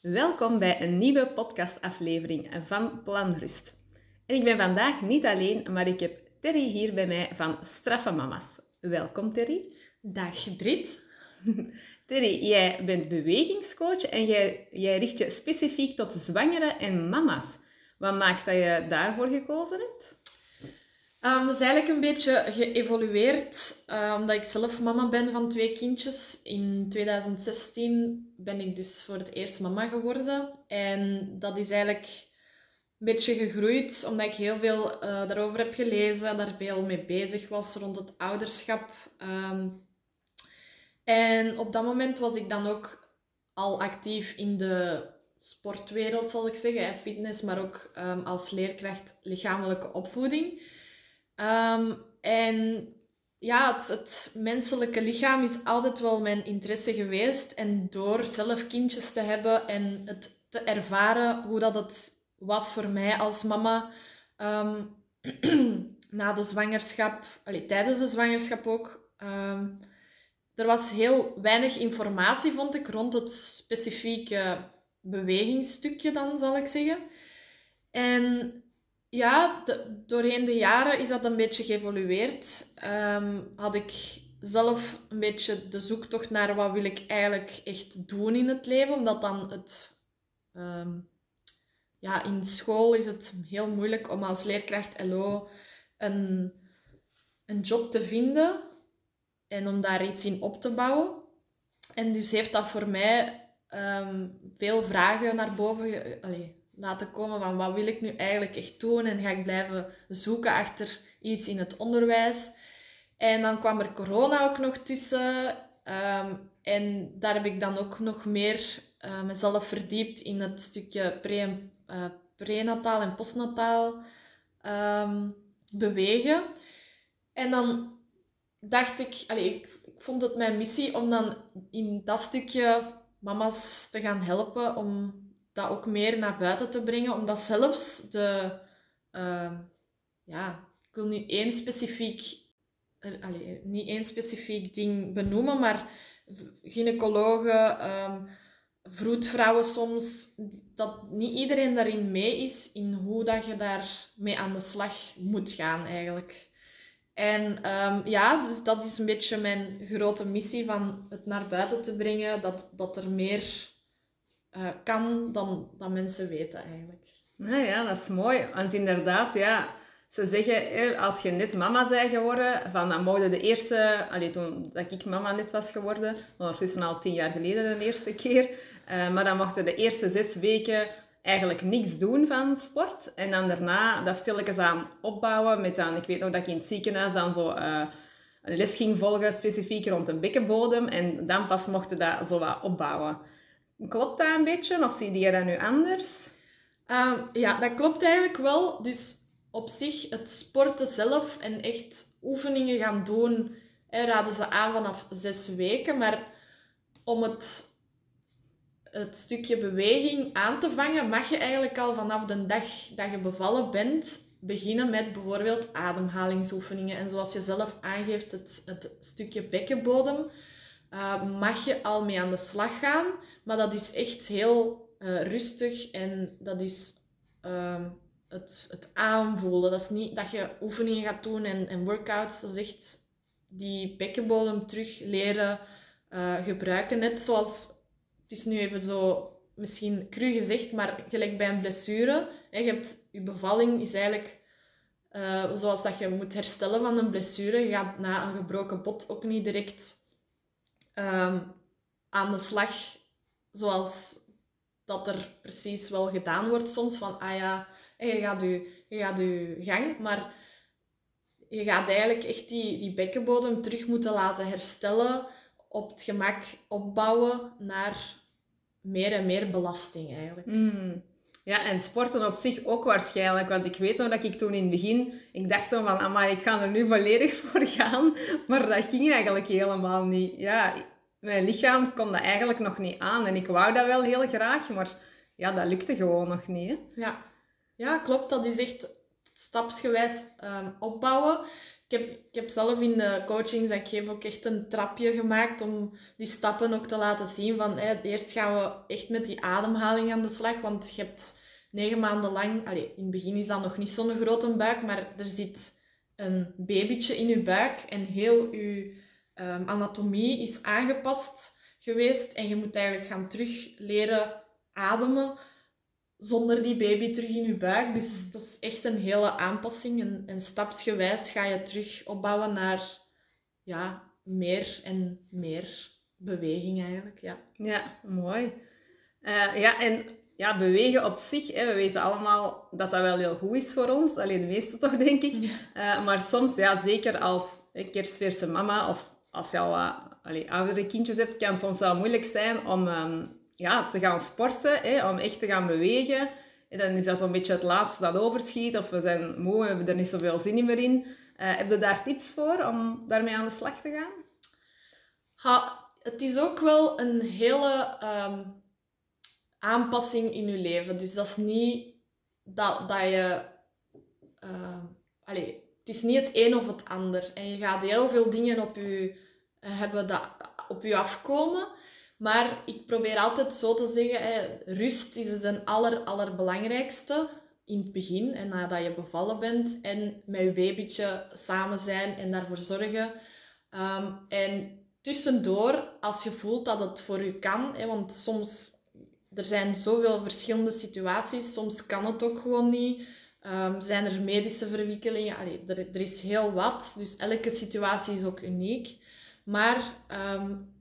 Welkom bij een nieuwe podcastaflevering van Planrust. En ik ben vandaag niet alleen, maar ik heb Terry hier bij mij van Straffe Mama's. Welkom Terry. Dag Brit. Terry, jij bent bewegingscoach en jij, jij richt je specifiek tot zwangere en mama's. Wat maakt dat je daarvoor gekozen hebt? Um, dat is eigenlijk een beetje geëvolueerd, uh, omdat ik zelf mama ben van twee kindjes. In 2016 ben ik dus voor het eerst mama geworden. En dat is eigenlijk een beetje gegroeid, omdat ik heel veel uh, daarover heb gelezen, daar veel mee bezig was rond het ouderschap. Um, en op dat moment was ik dan ook al actief in de sportwereld, zal ik zeggen. Fitness, maar ook um, als leerkracht lichamelijke opvoeding. Um, en ja, het, het, menselijke lichaam is altijd wel mijn interesse geweest. En door zelf kindjes te hebben en het te ervaren hoe dat het was voor mij als mama um, na de zwangerschap, allee, tijdens de zwangerschap ook. Um, er was heel weinig informatie, vond ik, rond het specifieke bewegingsstukje dan, zal ik zeggen. En ja, doorheen de jaren is dat een beetje geëvolueerd. Um, had ik zelf een beetje de zoektocht naar wat wil ik eigenlijk echt doen in het leven. Omdat dan het... Um, ja, in school is het heel moeilijk om als leerkracht LO een, een job te vinden. En om daar iets in op te bouwen. En dus heeft dat voor mij um, veel vragen naar boven... Allee, laten komen van wat wil ik nu eigenlijk echt doen en ga ik blijven zoeken achter iets in het onderwijs. En dan kwam er corona ook nog tussen um, en daar heb ik dan ook nog meer uh, mezelf verdiept in het stukje pre- uh, prenataal en postnataal um, bewegen. En dan dacht ik, allez, ik, ik vond het mijn missie om dan in dat stukje mama's te gaan helpen om dat ook meer naar buiten te brengen. Omdat zelfs de... Uh, ja, ik wil nu één specifiek... Niet één specifiek ding benoemen, maar gynaecologen, um, vroedvrouwen soms, dat niet iedereen daarin mee is in hoe dat je daarmee aan de slag moet gaan eigenlijk. En um, ja, dus dat is een beetje mijn grote missie van het naar buiten te brengen, dat, dat er meer uh, kan dan dat mensen weten eigenlijk. Nou ja, dat is mooi. Want inderdaad, ja, ze zeggen, als je net mama bent geworden, van dan mogen de eerste... Allee, toen dat ik mama net was geworden, ondertussen al tien jaar geleden de eerste keer, uh, maar dan mochten de eerste zes weken eigenlijk niks doen van sport. En dan daarna dat stilletjes aan opbouwen met dan... Ik weet nog dat ik in het ziekenhuis dan zo... Uh, een les ging volgen, specifiek rond de bekkenbodem. En dan pas mochten dat zo wat opbouwen. Klopt dat een beetje of zie je dat nu anders? Um, ja, dat klopt eigenlijk wel. Dus op zich, het sporten zelf en echt oefeningen gaan doen, raden ze aan vanaf zes weken. Maar om het, het stukje beweging aan te vangen, mag je eigenlijk al vanaf de dag dat je bevallen bent beginnen met bijvoorbeeld ademhalingsoefeningen. En zoals je zelf aangeeft, het, het stukje bekkenbodem uh, mag je al mee aan de slag gaan. Maar dat is echt heel uh, rustig en dat is uh, het, het aanvoelen. Dat is niet dat je oefeningen gaat doen en, en workouts. Dat is echt die bekkenbodem terug leren uh, gebruiken. Net zoals, het is nu even zo misschien cru gezegd, maar gelijk bij een blessure. Je, hebt, je bevalling is eigenlijk zoals dat je moet herstellen van een blessure. Je gaat na een gebroken bot ook niet direct um, aan de slag zoals dat er precies wel gedaan wordt soms. Van, ah ja, je gaat je, je, gaat je gang, maar je gaat eigenlijk echt die, die bekkenbodem terug moeten laten herstellen, op het gemak opbouwen naar meer en meer belasting eigenlijk. Mm. Ja, en sporten op zich ook waarschijnlijk. Want ik weet nog dat ik toen in het begin... Ik dacht dan van, maar ik ga er nu volledig voor gaan. Maar dat ging eigenlijk helemaal niet. Ja, mijn lichaam kon dat eigenlijk nog niet aan. En ik wou dat wel heel graag, maar ja, dat lukte gewoon nog niet. Ja. ja, klopt. Dat is echt stapsgewijs um, opbouwen. Ik heb, ik heb zelf in de coachings dat ik geef ook echt een trapje gemaakt om die stappen ook te laten zien. Van, eerst gaan we echt met die ademhaling aan de slag, want je hebt negen maanden lang... In het begin is dat nog niet zo'n grote buik, maar er zit een babytje in je buik en heel je um, anatomie is aangepast geweest. En je moet eigenlijk gaan terug leren ademen zonder die baby terug in je buik. Dus dat is echt een hele aanpassing. En, en stapsgewijs ga je terug opbouwen naar ja, meer en meer beweging eigenlijk. Ja, ja mooi. Uh, ja, en ja, bewegen op zich, hè, we weten allemaal dat dat wel heel goed is voor ons. Alleen de meeste toch, denk ik. Uh, maar soms, ja, zeker als kerstverse mama of als je al wat allee, oudere kindjes hebt, kan het soms wel moeilijk zijn om um, ja, te gaan sporten, hè, om echt te gaan bewegen. En dan is dat zo'n beetje het laatste dat overschiet, of we zijn moe, we hebben er niet zoveel zin meer in. Uh, heb je daar tips voor om daarmee aan de slag te gaan? Ha, het is ook wel een hele um, aanpassing in je leven. Dus dat is niet dat, dat je... Uh, allee, het is niet het een of het ander. En je gaat heel veel dingen op je, uh, hebben dat op je afkomen. Maar ik probeer altijd zo te zeggen, hè, rust is het aller, allerbelangrijkste in het begin en nadat je bevallen bent. En met je babytje samen zijn en daarvoor zorgen. Um, en tussendoor, als je voelt dat het voor je kan, hè, want soms er zijn zoveel verschillende situaties, soms kan het ook gewoon niet. Um, zijn er medische verwikkelingen? Allee, er, er is heel wat, dus elke situatie is ook uniek. Maar um,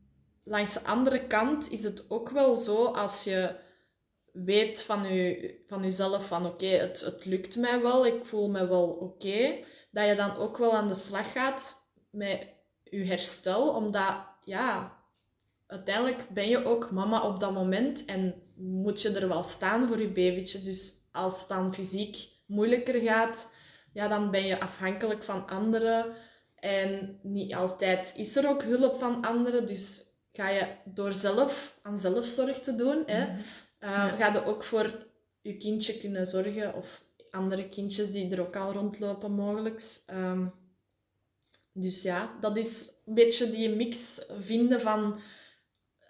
langs de andere kant is het ook wel zo als je weet van, je, van jezelf van oké, het, het lukt mij wel, ik voel me wel oké, dat je dan ook wel aan de slag gaat met je herstel, omdat ja, uiteindelijk ben je ook mama op dat moment en moet je er wel staan voor je babytje. Dus als het dan fysiek moeilijker gaat, ja, dan ben je afhankelijk van anderen. En niet altijd is er ook hulp van anderen. Dus ga je door zelf aan zelfzorg te doen, hè, uh, ga je ook voor je kindje kunnen zorgen. Of andere kindjes die er ook al rondlopen, mogelijk. Um, dus ja, dat is een beetje die mix vinden van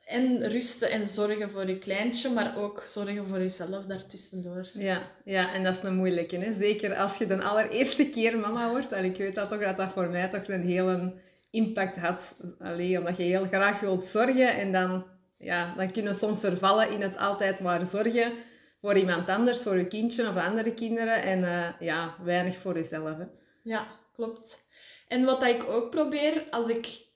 en rusten en zorgen voor je kleintje, maar ook zorgen voor jezelf daartussendoor. Ja, ja en dat is een moeilijke. Hè? Zeker als je de allereerste keer mama wordt. En ik weet dat toch dat dat voor mij toch een hele impact had. Alleen omdat je heel graag wilt zorgen en dan, ja, dan kunnen soms vervallen in het altijd maar zorgen voor iemand anders, voor je kindje of andere kinderen. En uh, ja, weinig voor jezelf. Hè? Ja, klopt. En wat ik ook probeer als ik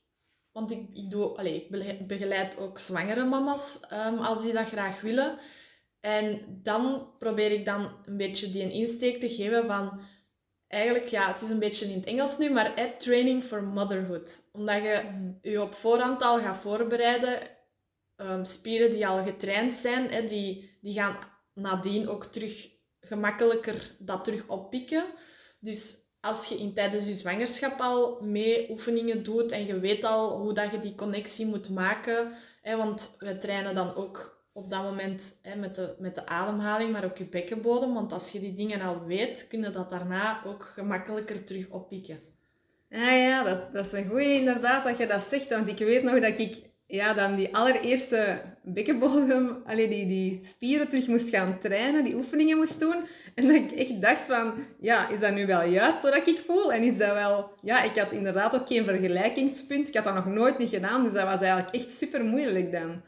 want ik, ik, doe, allez, ik begeleid ook zwangere mama's um, als die dat graag willen. En dan probeer ik dan een beetje die een insteek te geven van... Eigenlijk, ja, het is een beetje in het Engels nu, maar at training for motherhood. Omdat je mm. je op voorhand al gaat voorbereiden. Um, spieren die al getraind zijn, hè, die, die gaan nadien ook terug gemakkelijker dat terug oppikken. Dus als je in tijdens je zwangerschap al mee oefeningen doet en je weet al hoe dat je die connectie moet maken, hè, want we trainen dan ook op dat moment hè, met, de, met de ademhaling, maar ook je bekkenbodem, want als je die dingen al weet, kun je dat daarna ook gemakkelijker terug oppikken. Ja, ja dat, dat is een goeie inderdaad dat je dat zegt, want ik weet nog dat ik ja, dan die allereerste bekkenbodem, allee, die, die spieren terug moest gaan trainen, die oefeningen moest doen. En dat ik echt dacht van, ja, is dat nu wel juist wat ik voel? En is dat wel... Ja, ik had inderdaad ook geen vergelijkingspunt. Ik had dat nog nooit niet gedaan, dus dat was eigenlijk echt super moeilijk dan.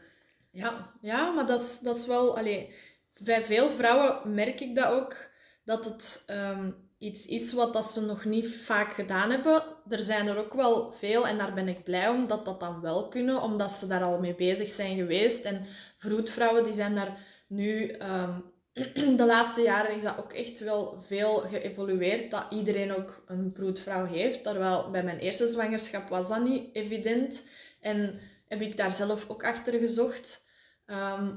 Ja, ja maar dat is, dat is wel... Allee, bij veel vrouwen merk ik dat ook, dat het ehm, iets is wat dat ze nog niet vaak gedaan hebben. Er zijn er ook wel veel, en daar ben ik blij om, dat dat dan wel kunnen, omdat ze daar al mee bezig zijn geweest. En vroedvrouwen, die zijn daar nu... Ehm, de laatste jaren is dat ook echt wel veel geëvolueerd. Dat iedereen ook een vroedvrouw heeft. Terwijl bij mijn eerste zwangerschap was dat niet evident. En heb ik daar zelf ook achter gezocht. Ehm,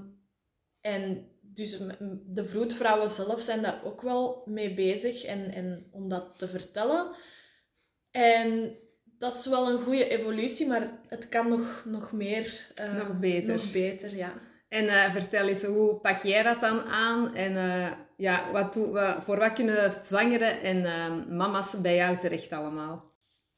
en dus de vroedvrouwen zelf zijn daar ook wel mee bezig en, en om dat te vertellen. En dat is wel een goede evolutie, maar het kan nog, nog meer. Uh, nog beter. Nog beter, ja. En uh, vertel eens, hoe pak jij dat dan aan? En uh, ja, wat, wat, voor wat kunnen zwangere en mama's bij jou terecht allemaal?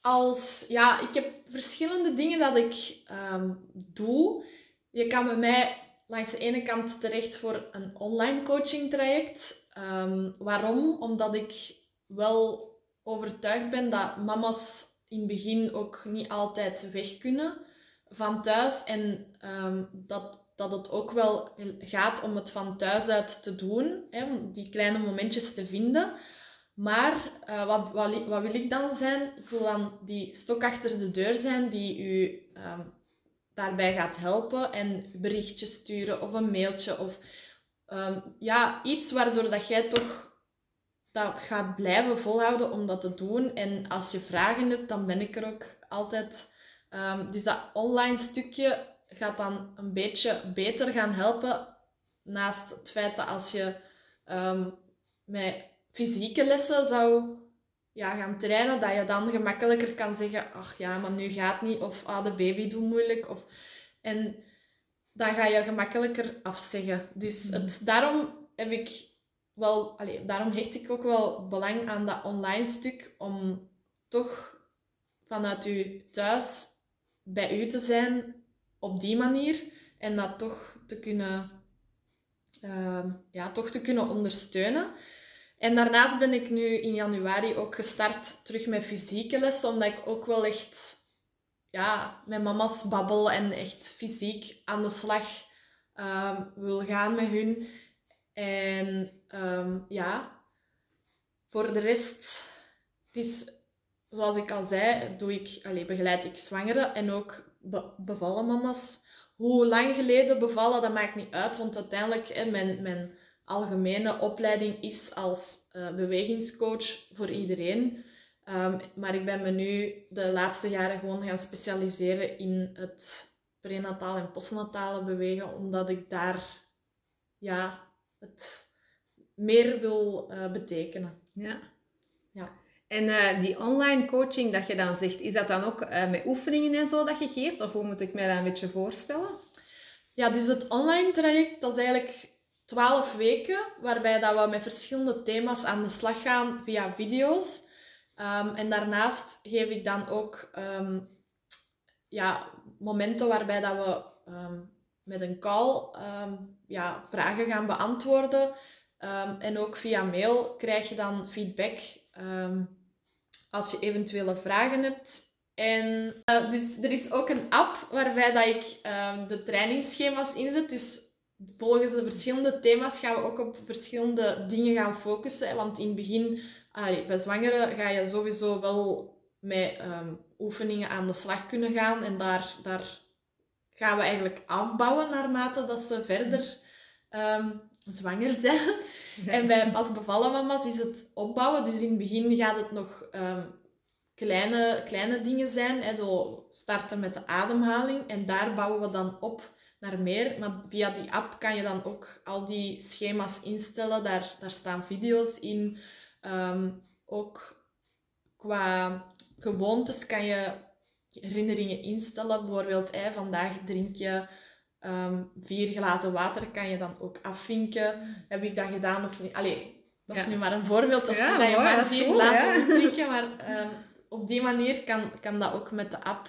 als, ja, ik heb verschillende dingen dat ik ehm, doe. Je kan bij mij langs de ene kant terecht voor een online coaching traject. Ehm, waarom? Omdat ik wel overtuigd ben dat mama's in het begin ook niet altijd weg kunnen van thuis. En ehm, dat, dat het ook wel gaat om het van thuis uit te doen, hè, om die kleine momentjes te vinden. Maar uh, wat, wat, wil ik dan zijn? Ik wil dan die stok achter de deur zijn die u um, daarbij gaat helpen en berichtjes sturen of een mailtje of um, ja, iets waardoor dat jij toch dat gaat blijven volhouden om dat te doen. En als je vragen hebt, dan ben ik er ook altijd. Um, dus dat online stukje gaat dan een beetje beter gaan helpen. Naast het feit dat als je um, fysieke lessen zou ja, gaan trainen, dat je dan gemakkelijker kan zeggen, ach ja, maar nu gaat niet, of ah, de baby doet moeilijk. Of, en dan ga je gemakkelijker afzeggen. Dus het, mhm. daarom heb ik wel, allee, daarom hecht ik ook wel belang aan dat online stuk, om toch vanuit u thuis bij u te zijn op die manier en dat toch te kunnen, uh, ja, toch te kunnen ondersteunen. En daarnaast ben ik nu in januari ook gestart terug met fysieke lessen, omdat ik ook wel echt ja, met mama's babbel en echt fysiek aan de slag uh, wil gaan met hun. En um, ja, voor de rest, is, zoals ik al zei, doe ik, allez, begeleid ik zwangeren en ook be bevallen mama's. Hoe lang geleden bevallen, dat maakt niet uit, want uiteindelijk, hè, mijn, mijn algemene opleiding is als uh, bewegingscoach voor iedereen. Um, maar ik ben me nu de laatste jaren gewoon gaan specialiseren in het prenataal en postnatale bewegen, omdat ik daar ja, het meer wil uh, betekenen. Ja. ja. En uh, die online coaching dat je dan zegt, is dat dan ook uh, met oefeningen en zo dat je geeft? Of hoe moet ik mij dat een beetje voorstellen? Ja, dus het online traject, dat is eigenlijk 12 weken, waarbij dat we met verschillende thema's aan de slag gaan via video's. Um, en daarnaast geef ik dan ook um, ja, momenten waarbij dat we um, met een call ja, vragen gaan beantwoorden. en ook via mail krijg je dan feedback als je eventuele vragen hebt. En uh, dus er is ook een app waarbij dat ik de trainingsschema's inzet. Dus volgens de verschillende thema's gaan we ook op verschillende dingen gaan focussen. Want in het begin, bij zwangeren, ga je sowieso wel met ehm, oefeningen aan de slag kunnen gaan. En daar, daar gaan we eigenlijk afbouwen naarmate dat ze verder ehm, zwanger zijn. En bij pas bevallen mama's is het opbouwen. Dus in het begin gaat het nog ehm, kleine, kleine dingen zijn. Hè, zo starten met de ademhaling. En daar bouwen we dan op naar meer. Maar via die app kan je dan ook al die schema's instellen. Daar, daar staan video's in. Ehm, ook qua gewoontes kan je herinneringen instellen. Bijvoorbeeld, hey, vandaag drink je ehm, vier glazen water. Kan je dan ook afvinken. Heb ik dat gedaan of niet? Allee, dat is nu maar een voorbeeld. Dat, is dat je maar vier glazen moet drinken. Maar ehm, op die manier kan, kan dat ook met de app.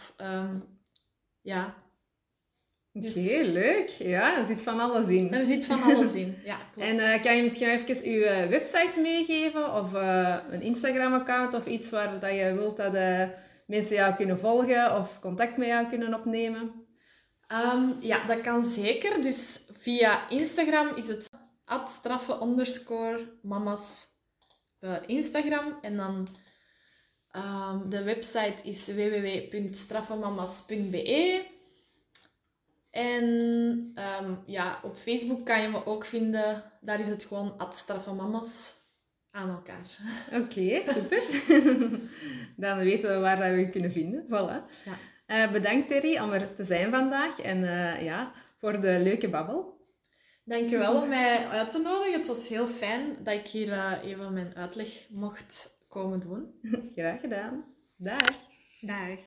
ja, dus... Heel leuk. Ja, er zit van alles in. Er zit van alles in, ja. En uh, kan je misschien even je uh, website meegeven? Of uh, een Instagram-account of iets waar dat je wilt dat mensen jou kunnen volgen of contact met jou kunnen opnemen? Um, ja, dat kan zeker. Dus via Instagram is het straffe underscore mamas Instagram. En dan um, de website is www.straffemamas.be. En um, ja, op Facebook kan je me ook vinden. Daar is het gewoon mamas aan elkaar. Oké, super. Dan weten we waar we je kunnen vinden. Voilà. Ja. Uh, bedankt Terry om er te zijn vandaag en uh, ja, voor de leuke babbel. Dankjewel om mij uit te nodigen. Het was heel fijn dat ik hier uh, even mijn uitleg mocht komen doen. Graag gedaan. Dag. Dag.